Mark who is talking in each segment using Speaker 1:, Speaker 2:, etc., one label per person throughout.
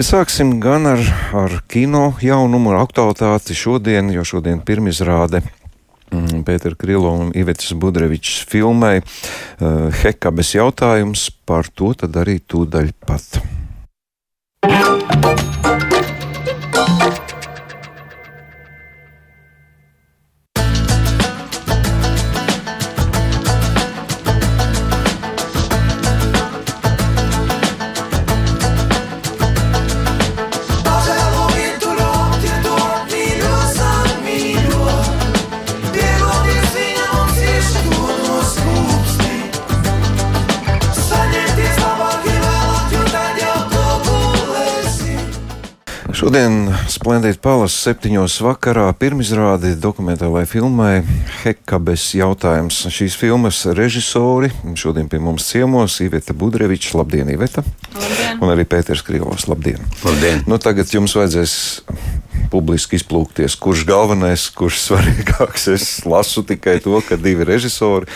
Speaker 1: Sāksim gan ar, ar kino jaunumu, ar aktualitāti šodien, jo šodien pirmizrāde mm, Pētera Krilo un Ivetas Budrevičs filmai uh, Hekabes jautājums par to tad arī tūdaļ pat. Šodien Splendid Palas septiņos vakarā pirmizrādi dokumentālajai filmai Hekabes jautājums. Šīs filmas režisori šodien pie mums ciemos Iveta Budreviča, labdien, Iveta!
Speaker 2: Labdien.
Speaker 1: Un arī Pēters Krilovs, labdien!
Speaker 3: Labdien.
Speaker 1: Nu, tagad jums vajadzēs publiski izplūkties, kurš galvenais, kurš svarīgāks. Es lasu tikai to, ka divi režisori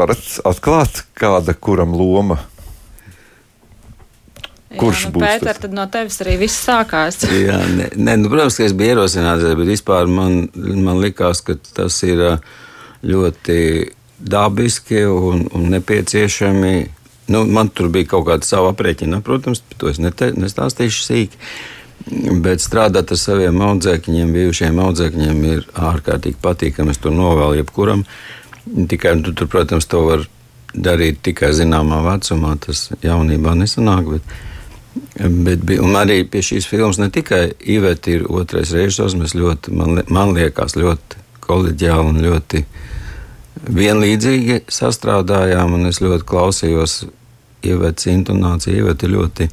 Speaker 1: varat atklāt, kāda kuram loma Kurš
Speaker 2: Jā, nu,
Speaker 1: būs
Speaker 2: Pēter,
Speaker 1: tas?
Speaker 2: tad no tevis arī viss sākās.
Speaker 3: Jā, ne, ne, nu, protams, ka es biju ierosināts, bet vispār man, man likās, ka tas ir ļoti dabiski un, un nepieciešami. Nu, man tur bija kaut kāda sava aprēķina, protams, par to es nete, nestāstīšu sīki. Bet strādāt ar saviem audzēkņiem, bijušiem audzēkņiem, ir ārkārtīgi patīkami. Es to novēlu jebkuram. Tikai, nu, tur, protams, to var darīt tikai zināmā vecumā. Tas jaunībā nesanāk. Bet, Bet un arī pie šīs filmas ne tikai Iveta ir otrais režisors, mēs ļoti, man, man liekas, ļoti kolēģiāli un ļoti vienlīdzīgi sastrādājām, es ļoti klausījos Ivetas intonāciju. Iveta ir ļoti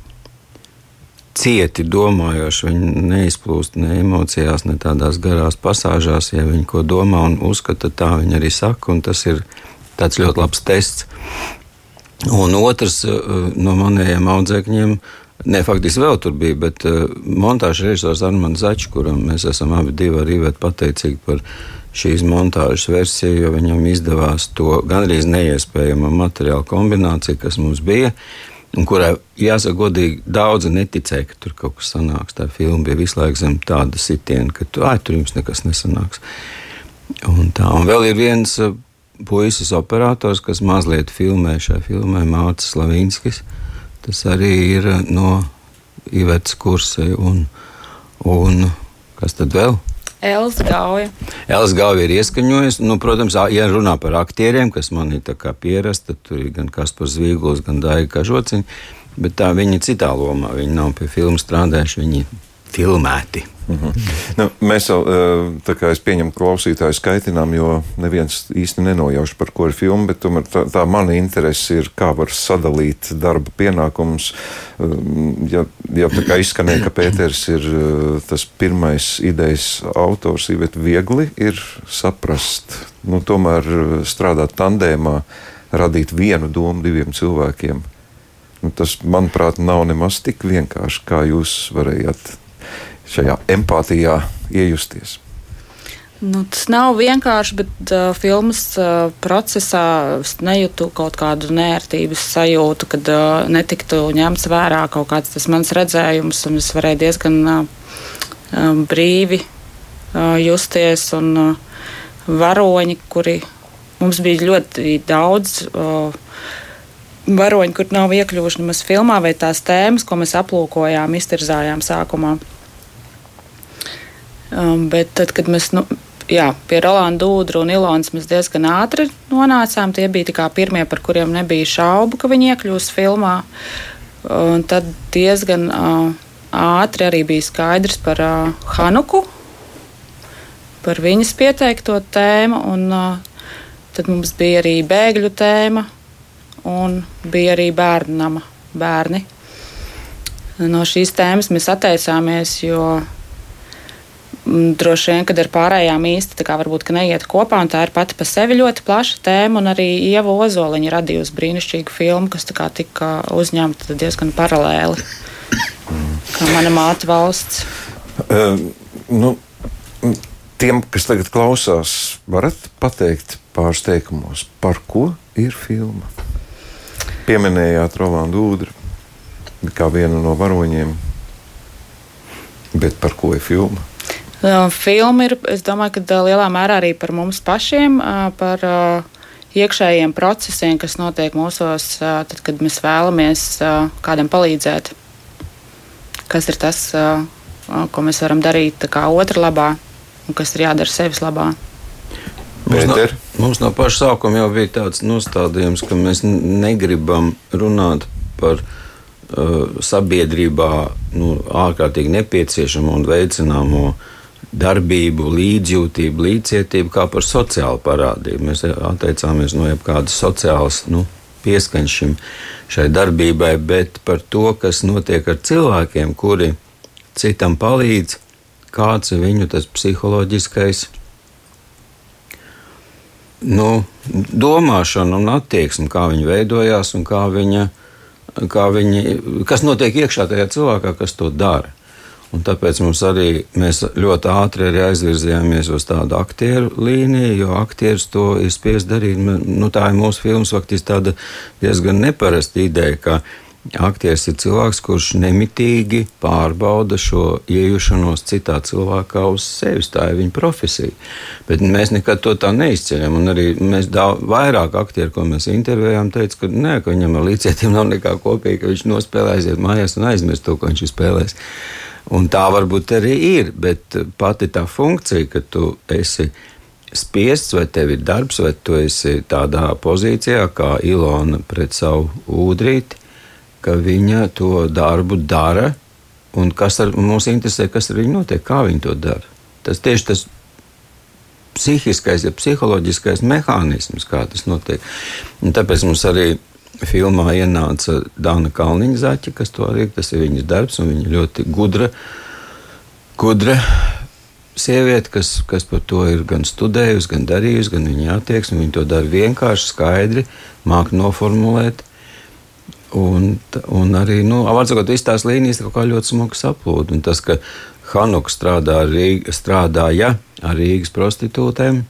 Speaker 3: cieti domājoša, viņa neizplūst ne emocijās, ne tādās garās pasāžās, ja viņa ko domā un uzskata, tā viņa arī saka, tas ir tāds ļoti labs tests. Un otrs eh, no manējiem audzēkņiem, ne faktiski vēl tur bija, bet uh, montāžas režisors Armāns Začs, kuram mēs esam abi divi arī pateicīgi par šīs montāžas versiju, jo viņam izdevās to gandrīz neiespējamo materiālu kombināciju, kas mums bija. Un kurai, jāsaka, godīgi, daudzi neticēja, ka tur kaut kas sanāks. Tā filma bija visu laiku zem tāda sitiena, ka tu, ai, tur jums nekas nesanāks. Un, tā, un vēl ir viens uh, puisis operators, kas mazliet filmē šajā filmā, Mārcis Slavinskis. Tas arī ir no Ivetas kursa. Un, un kas tad vēl?
Speaker 2: Elza Gauja.
Speaker 3: Elsa Gauja ir ieskaņojusi. Nu, protams, ja runā par aktieriem, kas man ir tā kā pierasta, tad tur ir gan Kaspars Vīgls, gan Daiga Kažociņa. Bet tā viņi ir citā lomā. Viņi nav pie filmu strādājuši, viņi filmēti.
Speaker 1: Nu, mēs jau eh, tā kā es pieņemu klausītāju skaitinām, jo neviens īsti nenojauš, par ko ir filma, tomēr tā, tā mana interese ir, kā var sadalīt darba pienākumus. Um, Ja, ja tā kā izskanēja, ka Pēters ir eh, tas pirmais idejas autors, bet viegli ir saprast, nu, tomēr eh, strādāt tandēmā, radīt vienu domu diviem cilvēkiem. Nu, tas, manuprāt, nav nemaz tik vienkārši, kā jūs varējāt šajā empātijā iejusties.
Speaker 2: Nu, tas nav vienkārši, bet uh, filmas uh, procesā es nejūtu kaut kādu nērtības sajūtu, kad uh, netiktu ņemts vērā kaut kāds tas mans redzējums, un es varēju diezgan uh, brīvi uh, justies. Un, uh, varoņi, kuri mums bija ļoti daudz. Uh, Varoņi, kur nav iekļuvuši nemaz filmā, vai tās tēmas, ko mēs aplūkojām, iztirzājām sākumā. Um, bet tad, kad mēs nu, jā, pie Rolanda Dūdra un Ilonas mēs diezgan ātri nonācām, tie bija pirmie, par kuriem nebija šaubu, ka viņi iekļūs filmā. Un tad diezgan uh, ātri arī bija skaidrs par uh, Hanuku, par viņas pieteikto tēmu. Un, uh, tad mums bija arī bēgļu tēma un bija arī bērnu nama bērni. No šīs tēmas mēs atteicāmies, jo droši vien, kad ar pārējām īsti tā kā varbūt neiet kopā, un tā ir pati par sevi ļoti plaša tēma, un arī Ieva Ozoliņa radījusi brīnišķīgu filmu, kas tā kā tika uzņemta diezgan paralēli. Kā mana māte valsts.
Speaker 1: Uh, nu, tiem, kas tagad klausās, varat pateikt pāris teikumos, par ko ir filma? Pieminējāt Rolandu Udru. kā vienu no varoņiem. Bet par ko ir filma?
Speaker 2: Filma ir, es domāju, ka lielā mērā arī par mums pašiem, par iekšējiem procesiem, kas notiek mūsos, tad, kad mēs vēlamies kādam palīdzēt. Kas ir tas, ko mēs varam darīt otra labā un kas ir jādara sevis labā?
Speaker 3: Mums no, mums no paša sākuma jau bija tāds nostādījums, ka mēs negribam runāt par uh, sabiedrībā nu, ārkārtīgi nepieciešamo un veicināmo darbību, līdzjūtību, līdzcietību kā par sociālu parādību. Mēs atteicāmies no jebkādas sociālas nu, pieskaņas šim, šai darbībai, bet par to, kas notiek ar cilvēkiem, kuri citam palīdz, kāds ir viņu tas psiholoģiskais nu, domāšana un attieksme, kā viņi veidojās un kā viņa, kā viņi, kas notiek iekšā tajā cilvēkā, kas to dara. Un tāpēc mums arī mēs ļoti ātri arī aizvirzījāmies uz tādu aktieru līniju, jo aktieris to ir spiests darīt. Nu, tā ir mūsu filmas faktiski tāda diezgan neparasta ideja, ka Aktieris ir cilvēks, kurš nemitīgi pārbauda šo iejušanos citā cilvēkā uz sevis. Tā ir viņa profesija. Bet mēs nekad to tā neizceļam. Un arī mēs daudz vairāk aktieru, ko mēs intervējām, teica, ka, nē, ka viņam ar līdzcietību nav nekā kopīga, ka viņš nospēlē aiziet mājās un aizmirst to, ko viņš ir spēlējis. Un tā varbūt arī ir, bet pati tā funkcija, ka tu esi spiests, vai tev ir darbs, vai tu esi tādā pozīcijā kā Ilona pret savu ūdrīti ka viņa to darbu dara, un kas ar, mums interesē, kas ar viņu notiek, kā viņa to dara. Tas tieši tas psihiskais, ja psiholoģiskais mehānisms, kā tas notiek. Un tāpēc mums arī filmā ienāca Dāna Kalniņa zaķa, kas to arī tas ir viņas darbs, un viņa ļoti gudra, gudra sieviete, kas, kas par to ir gan studējusi, gan darījusi, gan viņa attieksme. Viņa to dara vienkārši, skaidri, māca noformulēt. Un, un arī, nu, sakot, visas tās līnijas kaut kā ļoti smuki saplūda. Un tas, ka Hanuk strādā Rīga, strādāja ar Rīgas prostitūtēm,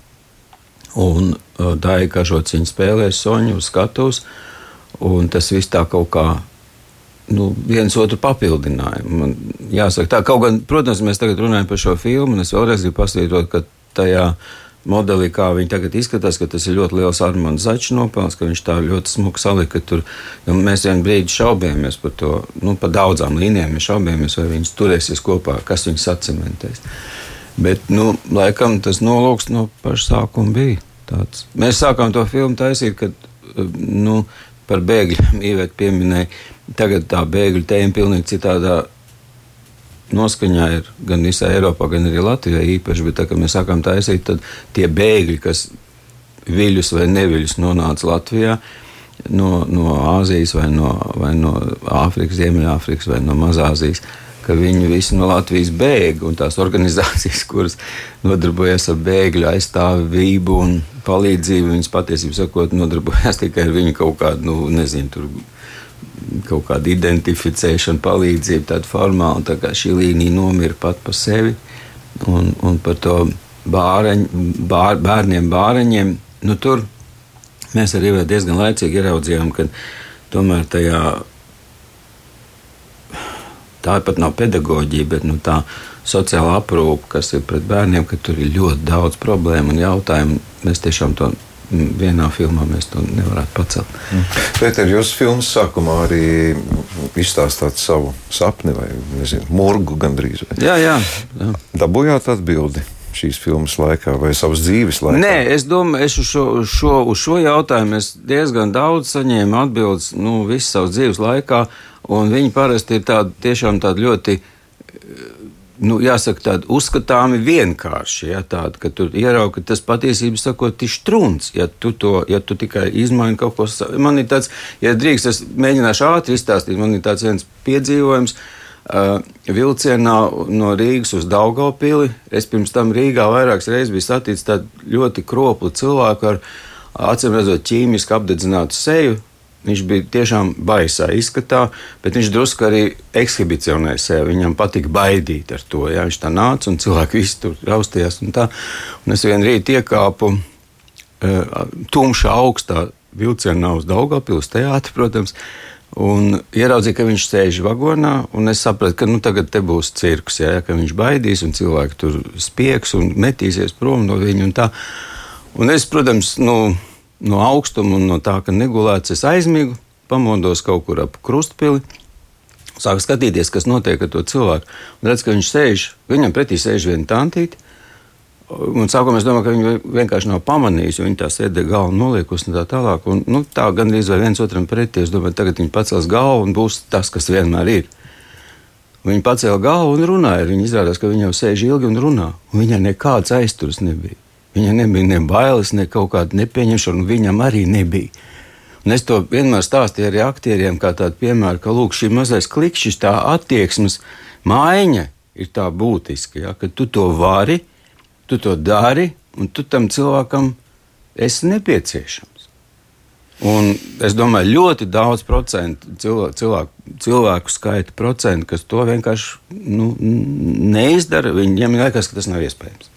Speaker 3: un Dāja Kažots viņa spēlē soņu uz skatuves, un tas viss tā kaut kā nu, viens otru papildināja. Man jāsaka, tā kaut gan, protams, mēs tagad runājam par šo filmu, un es vēlreiz gribu pasvītrot, ka tajā modelī, kā viņi tagad izskatās, ka tas ir ļoti liels Armāns Začs nopelns, ka viņš tā ļoti smuki salika tur. Mēs vienu brīdi šaubījāmies par to, nu, pa daudzām līnijām mēs šaubījāmies, vai viņas turēsies kopā, kas viņus atcementēs. Bet, nu, laikam tas nolūks no paša sākuma bija tāds. Mēs sākām to filmu taisīt, kad, nu, par bēgļiem īvēt pieminēja. Tagad tā bēgļu tēma pilnīgi citādā noskaņā ir gan visā Eiropā, gan arī Latvijā īpaši, bet tā, kad mēs sākām taisīt, tad tie bēgļi, kas viļus vai neviļus nonāca Latvijā, no, no Āzijas vai no, vai no Āfrikas, Ziemeļāfrikas vai no Mazāzijas, ka viņi visi no Latvijas bēg, un tās organizācijas, kuras nodarbojas ar bēgļu aizstāvību un palīdzību, viņas patiesībā sakot, nodarbojas tikai ar viņu kaut kādu, nu, nezinu, tur kaut kāda identificēšana, palīdzība, tāda formāla. Tā kā šī līnija nomira pat par sevi. Un, un par to bāreņ, bār, bērniem, bāreņiem, nu, tur mēs arī diezgan laicīgi ieraudzījām, ka tomēr tajā tā pat nav pedagoģija, bet nu, tā sociāla aprūpe, kas ir pret bērniem, ka tur ir ļoti daudz problēmu un jautājumu. Mēs tiešām to vienā filmā mēs to nevarētu pacelt. Mm.
Speaker 1: Pēter, jūs filmas sākumā arī izstāstāt savu sapni vai nezinu, murgu gandrīz. Vai?
Speaker 3: Jā, jā, jā.
Speaker 1: Dabūjāt atbildi šīs filmas laikā vai savas dzīves laikā?
Speaker 3: Nē, es domāju, es uz šo, šo, uz šo jautājumu diezgan daudz saņēmu atbildes nu, visu savas dzīves laikā, viņi parasti ir tādi tiešām tādi ļoti nu, jāsaka, tādi uzskatāmi vienkārši. Ja, tādi, ka tu ieraugi, ka tas patiesībā sakot, ir strūns. Ja tu, to, ja tu tikai izmaini kaut ko tādu, man ir tāds, ja drīkst, es mēģināšu ātri izstāstīt, man ir tāds viens piedzīvojums. Uh, vilcienā no Rīgas uz Daugopili. Es pirms tam Rīgā vairākas reizes biju saticis tādu ļoti kroplu cilvēku ar acīm redzot ķīmiski apdedzinātu seju, Viņš bija tiešām baisā izskatā, bet viņš drusku arī ekshibicionēja sevi. Viņam patika baidīt ar to. Jā. Viņš tā nāca un cilvēki visi tur raustījās. Un tā. un es vienu rītu iekāpu uh, tumšā augstā vilcienā uz Daugopils teātri, protams. Un ieraudzīju, ka viņš sēž vagonā, un es sapratu, ka nu, tagad te būs cirks, ja, ka viņš baidīs, un cilvēki tur spiegs un metīsies prom no viņa. Un tā. un es, protams, nu, no augstuma un no tā, ka negulēts, es aizmigu, pamodos kaut kur ap krustpili. Sāku skatīties, kas notiek ar to cilvēku. Un redzu, ka viņš sēž, viņam pretī sēž viena tantīte. Un sākumā es domāju, ka viņi vienkārši nav pamanījuši, viņi tā sēdēja galvu noliekusi un tā tālāk. Un, nu, tā gandrīz vai viens otram pretī. Es domāju, tagad viņi pacels galvu un būs tas, kas vienmēr ir. Viņi pacēla galvu un runāja. Viņi izrādās, ka viņi jau sēž ilgi un runā. Un viņai nekāds aizturs nebija. Viņai nebija ne bailes, ne kaut kāda nepieņemšana, un viņam arī nebija. Un es to vienmēr stāstīju arī aktieriem, kā tādu piemēru, ka lūk, šī mazais klikšķis, tā attieksmes maiņa ir tā būtiska, ja, ka tu to vari tu to dari, un tu tam cilvēkam esi nepieciešams. Un es domāju, ļoti daudz cilvēku, cilvēku, cilvēku skaita procentu, kas to vienkārši nu, neizdara. Viņiem liekas, ka tas nav iespējams.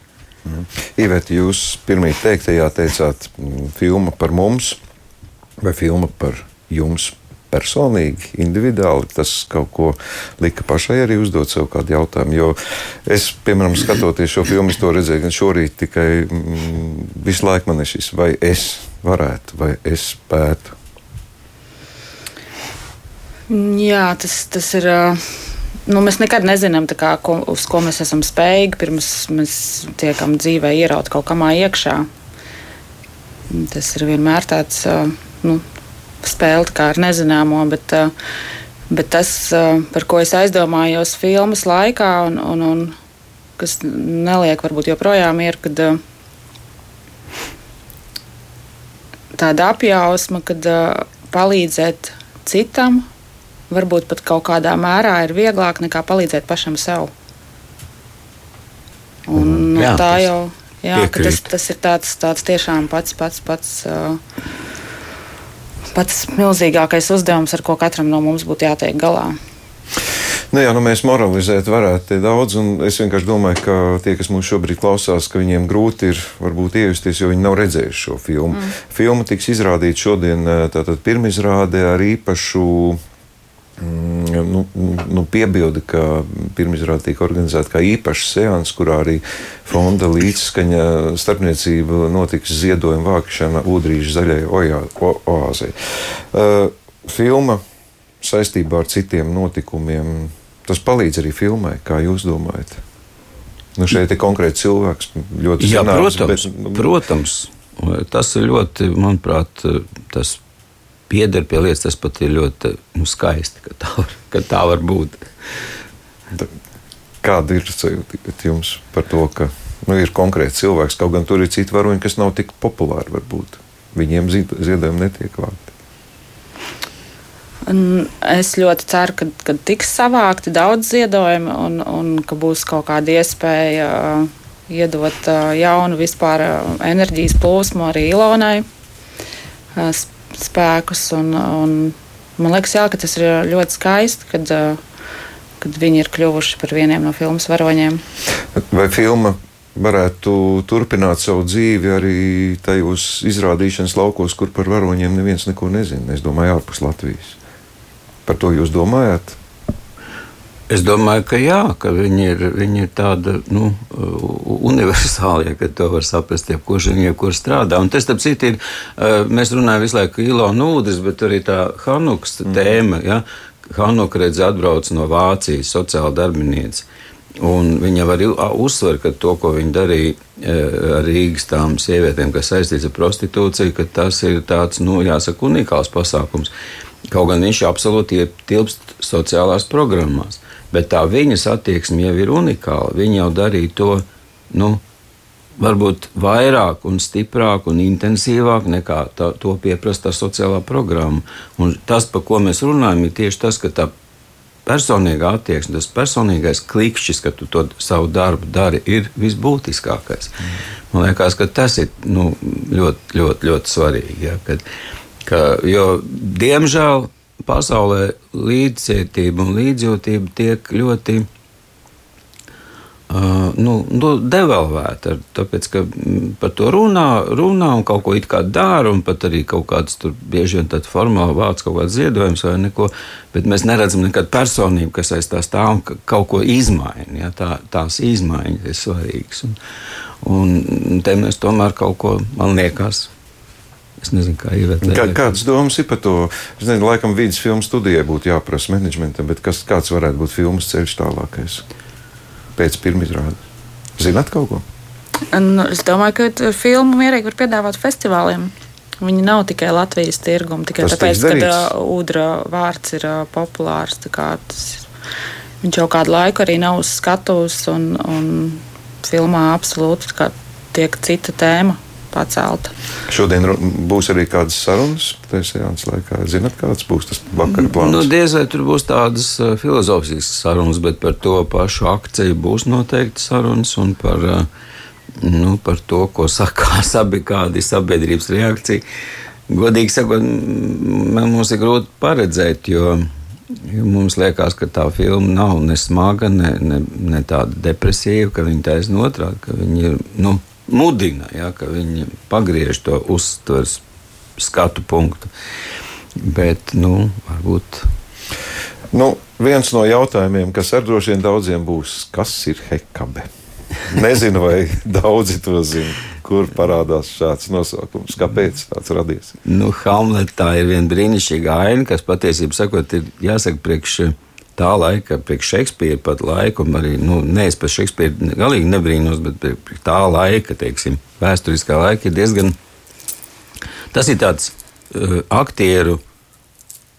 Speaker 1: Mm. Iveti, jūs pirmie teiktajā teicāt, mm, filma par mums vai filma par jums personīgi, individuāli, tas kaut ko lika pašai arī uzdot sev kādu jautājumu. Jo es, piemēram, skatoties šo filmu, to redzēju gan šorīt, tikai mm, visu laiku man ir šis, vai es varētu, vai es spētu.
Speaker 2: Jā, tas, tas ir. Nu, mēs nekad nezinām, kā, ko, uz ko mēs esam spējīgi, pirms mēs tiekam dzīvē ieraut kaut kamā iekšā. Tas ir vienmēr tāds nu, spēle ar nezināmo. Bet, bet tas, par ko es aizdomājos filmas laikā, un, un, un kas neliek varbūt joprojām ir, kad tāda apjausma, kad palīdzēt citam, varbūt pat kaut kādā mērā ir vieglāk nekā palīdzēt pašam sev. Un, mm, jā, tā jau jā, tas, tas ir tāds, tāds tiešām pats, pats, pats. Uh, pats milzīgākais uzdevums, ar ko katram no mums būtu jātiek galā.
Speaker 1: Nu jā, nu mēs moralizēt varētu daudz, un es vienkārši domāju, ka tie, kas mūs šobrīd klausās, ka viņiem grūti ir varbūt iejusties, jo viņi nav redzējuši šo filmu. Mm. Filma tiks izrādīta šodien, tātad pirmizrādē ar īpašu nu, nu, piebildi, ka pirmizrāde tika organizēta kā īpašs seans, kurā arī fonda līdzskaņa starpniecība notiks ziedojuma vākšana Udrīža zaļai oāzei. Uh, filma saistībā ar citiem notikumiem, tas palīdz arī filmai, kā jūs domājat? Nu, šeit ir konkrēti cilvēks, ļoti
Speaker 3: Jā, zināms, protams, bet, protams, tas ir ļoti, manuprāt, tas pieder pie lietas, tas pat ir ļoti nu, skaisti, ka tā, var, ka tā var būt.
Speaker 1: Kāda ir sajūta jums par to, ka nu, ir konkrēts cilvēks, kaut gan tur ir citi varoņi, kas nav tik populāri varbūt. Viņiem ziedojumi netiek vākti.
Speaker 2: Es ļoti ceru, ka, ka tiks savākti daudz ziedojumu un, un ka būs kaut kāda iespēja uh, iedot uh, jaunu vispār uh, enerģijas plūsmu arī Ilonai spēkus. Un, un man liekas, jā, tas ir ļoti skaisti, kad, kad viņi ir kļuvuši par vieniem no filmas varoņiem.
Speaker 1: Vai filma varētu turpināt savu dzīvi arī tajos izrādīšanas laukos, kur par varoņiem neviens neko nezina? Es domāju, ārpus Latvijas. Par to jūs domājat?
Speaker 3: Es domāju, ka jā, ka viņi ir, viņi ir tāda nu, universāla, ja to var saprast, jebkurš viņiem kur strādā. Un tas, starp citu, ir, mēs runājam visu laiku Ilona Ūdens, bet arī tā Hanukas mm. tēma. Ja? Hanuka redz atbrauc no Vācijas, sociāla darbinieca. Un viņa var uzsvērt, ka to, ko viņa darīja ar Rīgas tām sievietēm, kas saistīts ar prostitūciju, ka tas ir tāds, nu, jāsaka, unikāls pasākums. Kaut gan viņš absolūti ietilpst sociālās programmās bet tā viņas attieksme jau ir unikāla. Viņa jau darīja to nu, varbūt vairāk, un stiprāk un intensīvāk nekā tā, to pieprasa tā sociālā programma. Un tas, par ko mēs runājam, ir tieši tas, ka tā personīgā attieksme, tas personīgais klikšķis, ka tu to savu darbu dari, ir visbūtiskākais. Man liekas, ka tas ir nu, ļoti, ļoti, ļoti svarīgi. Ja, kad, ka, jo, diemžēl, pasaulē līdzcietība un līdzjūtība tiek ļoti Uh, nu, nu, devalvēta. Tāpēc, ka par to runā, runā un kaut ko it kā dara, un pat arī kaut kāds tur bieži vien tāds formāli vārds, kaut kāds ziedojums vai neko, bet mēs neredzam nekādu personību, kas aiz tā stāv un kaut ko izmaina. Ja? Tā, tās izmaiņas ir svarīgas. Un, un te mēs tomēr kaut ko, man liekas, Es nezinu, kā ievērtēt.
Speaker 1: Kā, kādas domas ir par to? Es nezinu, laikam vidas filmu studijai būtu jāprasa menedžmentam, bet kas, kāds varētu būt filmas ceļš tālākais pēc pirmizrādes? Zināt kaut ko?
Speaker 2: Un es domāju, ka filmu mierīgi var piedāvāt festivāliem. Viņi nav tikai Latvijas tirguma, tikai Tas tāpēc, ka uh, ūdra vārds ir uh, populārs. Tas, viņš jau kādu laiku arī nav uz skatuves, un, un filmā absolūti tiek cita tēma pacelta.
Speaker 1: Šodien būs arī kādas sarunas tajā sēnes laikā. Zināt, kāds būs tas vakara plāns?
Speaker 3: Nu, diez vai tur būs tādas uh, filozofiskas sarunas, bet par to pašu akciju būs noteikti sarunas un par, uh, nu, par to, ko saka sabi, kāda ir sabiedrības reakcija. Godīgi sakot, mums ir grūti paredzēt, jo Jo mums liekas, ka tā filma nav ne smaga, ne, ne, ne tāda depresīva, ka viņa taisnība otrādi, ka viņa ir nu, mudina, ja, ka viņi pagriež to uztveres skatu punktu. Bet, nu, varbūt.
Speaker 1: Nu, viens no jautājumiem, kas ar droši vien daudziem būs, kas ir hekabe? Nezinu, vai daudzi to zina. Kur parādās šāds nosaukums? Kāpēc tāds radies?
Speaker 3: Nu, Hamletā ir viena brīnišķīga aina, kas patiesībā ir jāsaka priekš tā laika, priekš Šekspīra pat laiku, un arī nu, nevis par Šekspīru galīgi nebrīnos, bet tā laika, teiksim, vēsturiskā laika ir diezgan. Tas ir tāds uh, aktieru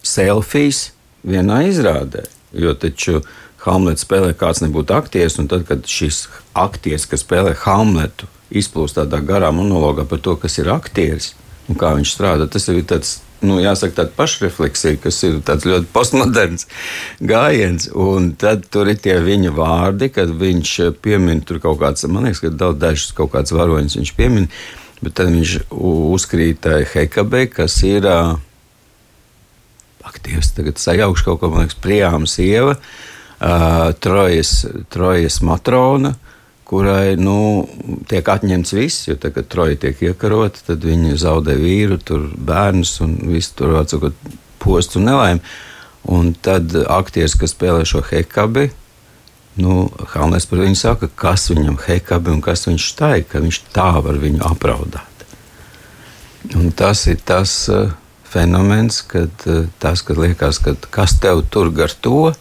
Speaker 3: selfijas vienā izrādē, jo taču Hamlets spēlē kāds nebūtu aktieris, un tad, kad šis aktieris, kas spēlē Hamletu, izplūst tādā garā monologā par to, kas ir aktieris un kā viņš strādā, tas ir tāds nu, jāsaka, tāda pašrefleksija, kas ir ļoti postmoderns gājiens. Un tad tur ir tie viņa vārdi, kad viņš piemin tur kaut kāds, man liekas, ka daudz dažus kaut kāds varoņus viņš piemin, bet tad viņš uzkrīta Hekabei, kas ir. Ak, Dievs, tagad sajaukšu kaut ko, man liekas, Prijāma sieva, uh, trojas, trojas matrona, uh, kurai nu, tiek atņemts viss, jo tagad, troja tiek iekarota, tad viņi zaudē vīru, tur bērnus un visu tur atsakot postu un nelaimi. Un tad aktieris, kas spēlē šo hekabi, nu, Halnes par viņu saka, kas viņam hekabi un kas viņš tai, ka viņš tā var viņu apraudāt. Un tas ir tas uh, fenomens, kad uh, tas, kad liekas, ka kas tev tur gar to,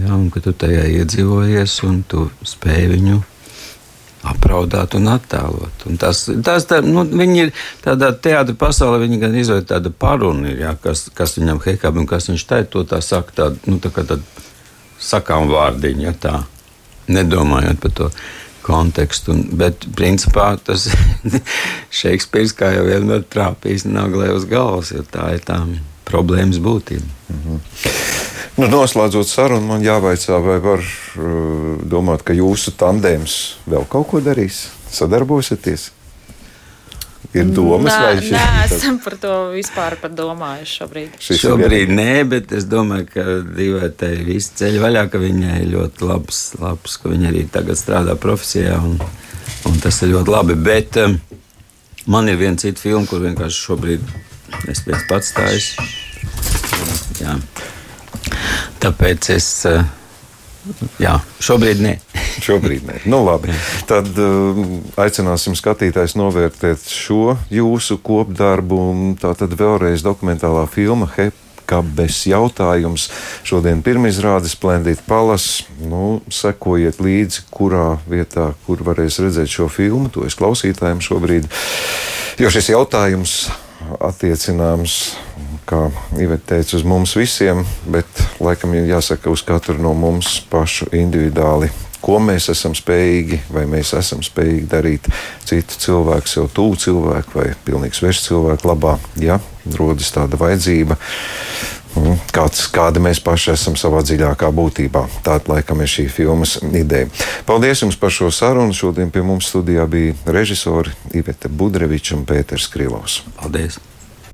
Speaker 3: Ja, un ka tu tajā iedzīvojies un tu spēj viņu apraudāt un attēlot. Un tas, tas tā, nu, viņi ir tādā teātris pasaulē, viņi gan izveido tādu parunu, ja, kas, kas viņam hekab un kas viņš tā, to tā saka, tādu, nu, tā kā tādu sakām vārdiņu, ja tā, nedomājot par to kontekstu. Un, bet, principā, tas Šekspīrs, kā jau vienmēr trāpījis naglē uz galvas, jo tā ir tā problēmas būtība. Mm -hmm.
Speaker 1: Nu, noslēdzot sarunu, man jāvaicā, vai var uh, domāt, ka jūsu tandēms vēl kaut ko darīs, sadarbosieties. Ir domas, nā, vai ir?
Speaker 2: Nē, esam par to vispār domājuši šobrīd.
Speaker 3: Šis šobrīd nē, bet es domāju, ka divētai visi ceļi vaļā, ka viņai ļoti labs, labs, ka viņa arī tagad strādā profesijā, un, un tas ir ļoti labi. Bet um, man ir viena cita filma, kur vienkārši šobrīd es pats stāju. Jā. Tāpēc es. Eh, jā, šobrīd nē.
Speaker 1: šobrīd nē. Nu, labi. Tad uh, aicināsim skatītājus novērtēt šo jūsu kopdarbu. Tā tad vēlreiz dokumentālā filma Hep kabes jautājums. Šodien pirmizrāde Splendid Palace. Nu, sekojiet līdzi, kurā vietā, kur varēs redzēt šo filmu. To es klausītājiem šobrīd. Jo šis jautājums attiecināms, kā Iveta teica, uz mums visiem, bet laikam ir jāsaka uz katru no mums pašu individuāli. Ko mēs esam spējīgi, vai mēs esam spējīgi darīt citu cilvēku, sev tuvu cilvēku vai pilnīgi svešu cilvēku labā, ja rodas tāda vajadzība. Kāds, kāda mēs paši esam savā dziļākā būtībā. Tāda laikam ir šī filmas ideja. Paldies jums par šo sarunu. Šodien pie mums studijā bija režisori Iveta Budreviča un Pēters Krilovs.
Speaker 3: Paldies!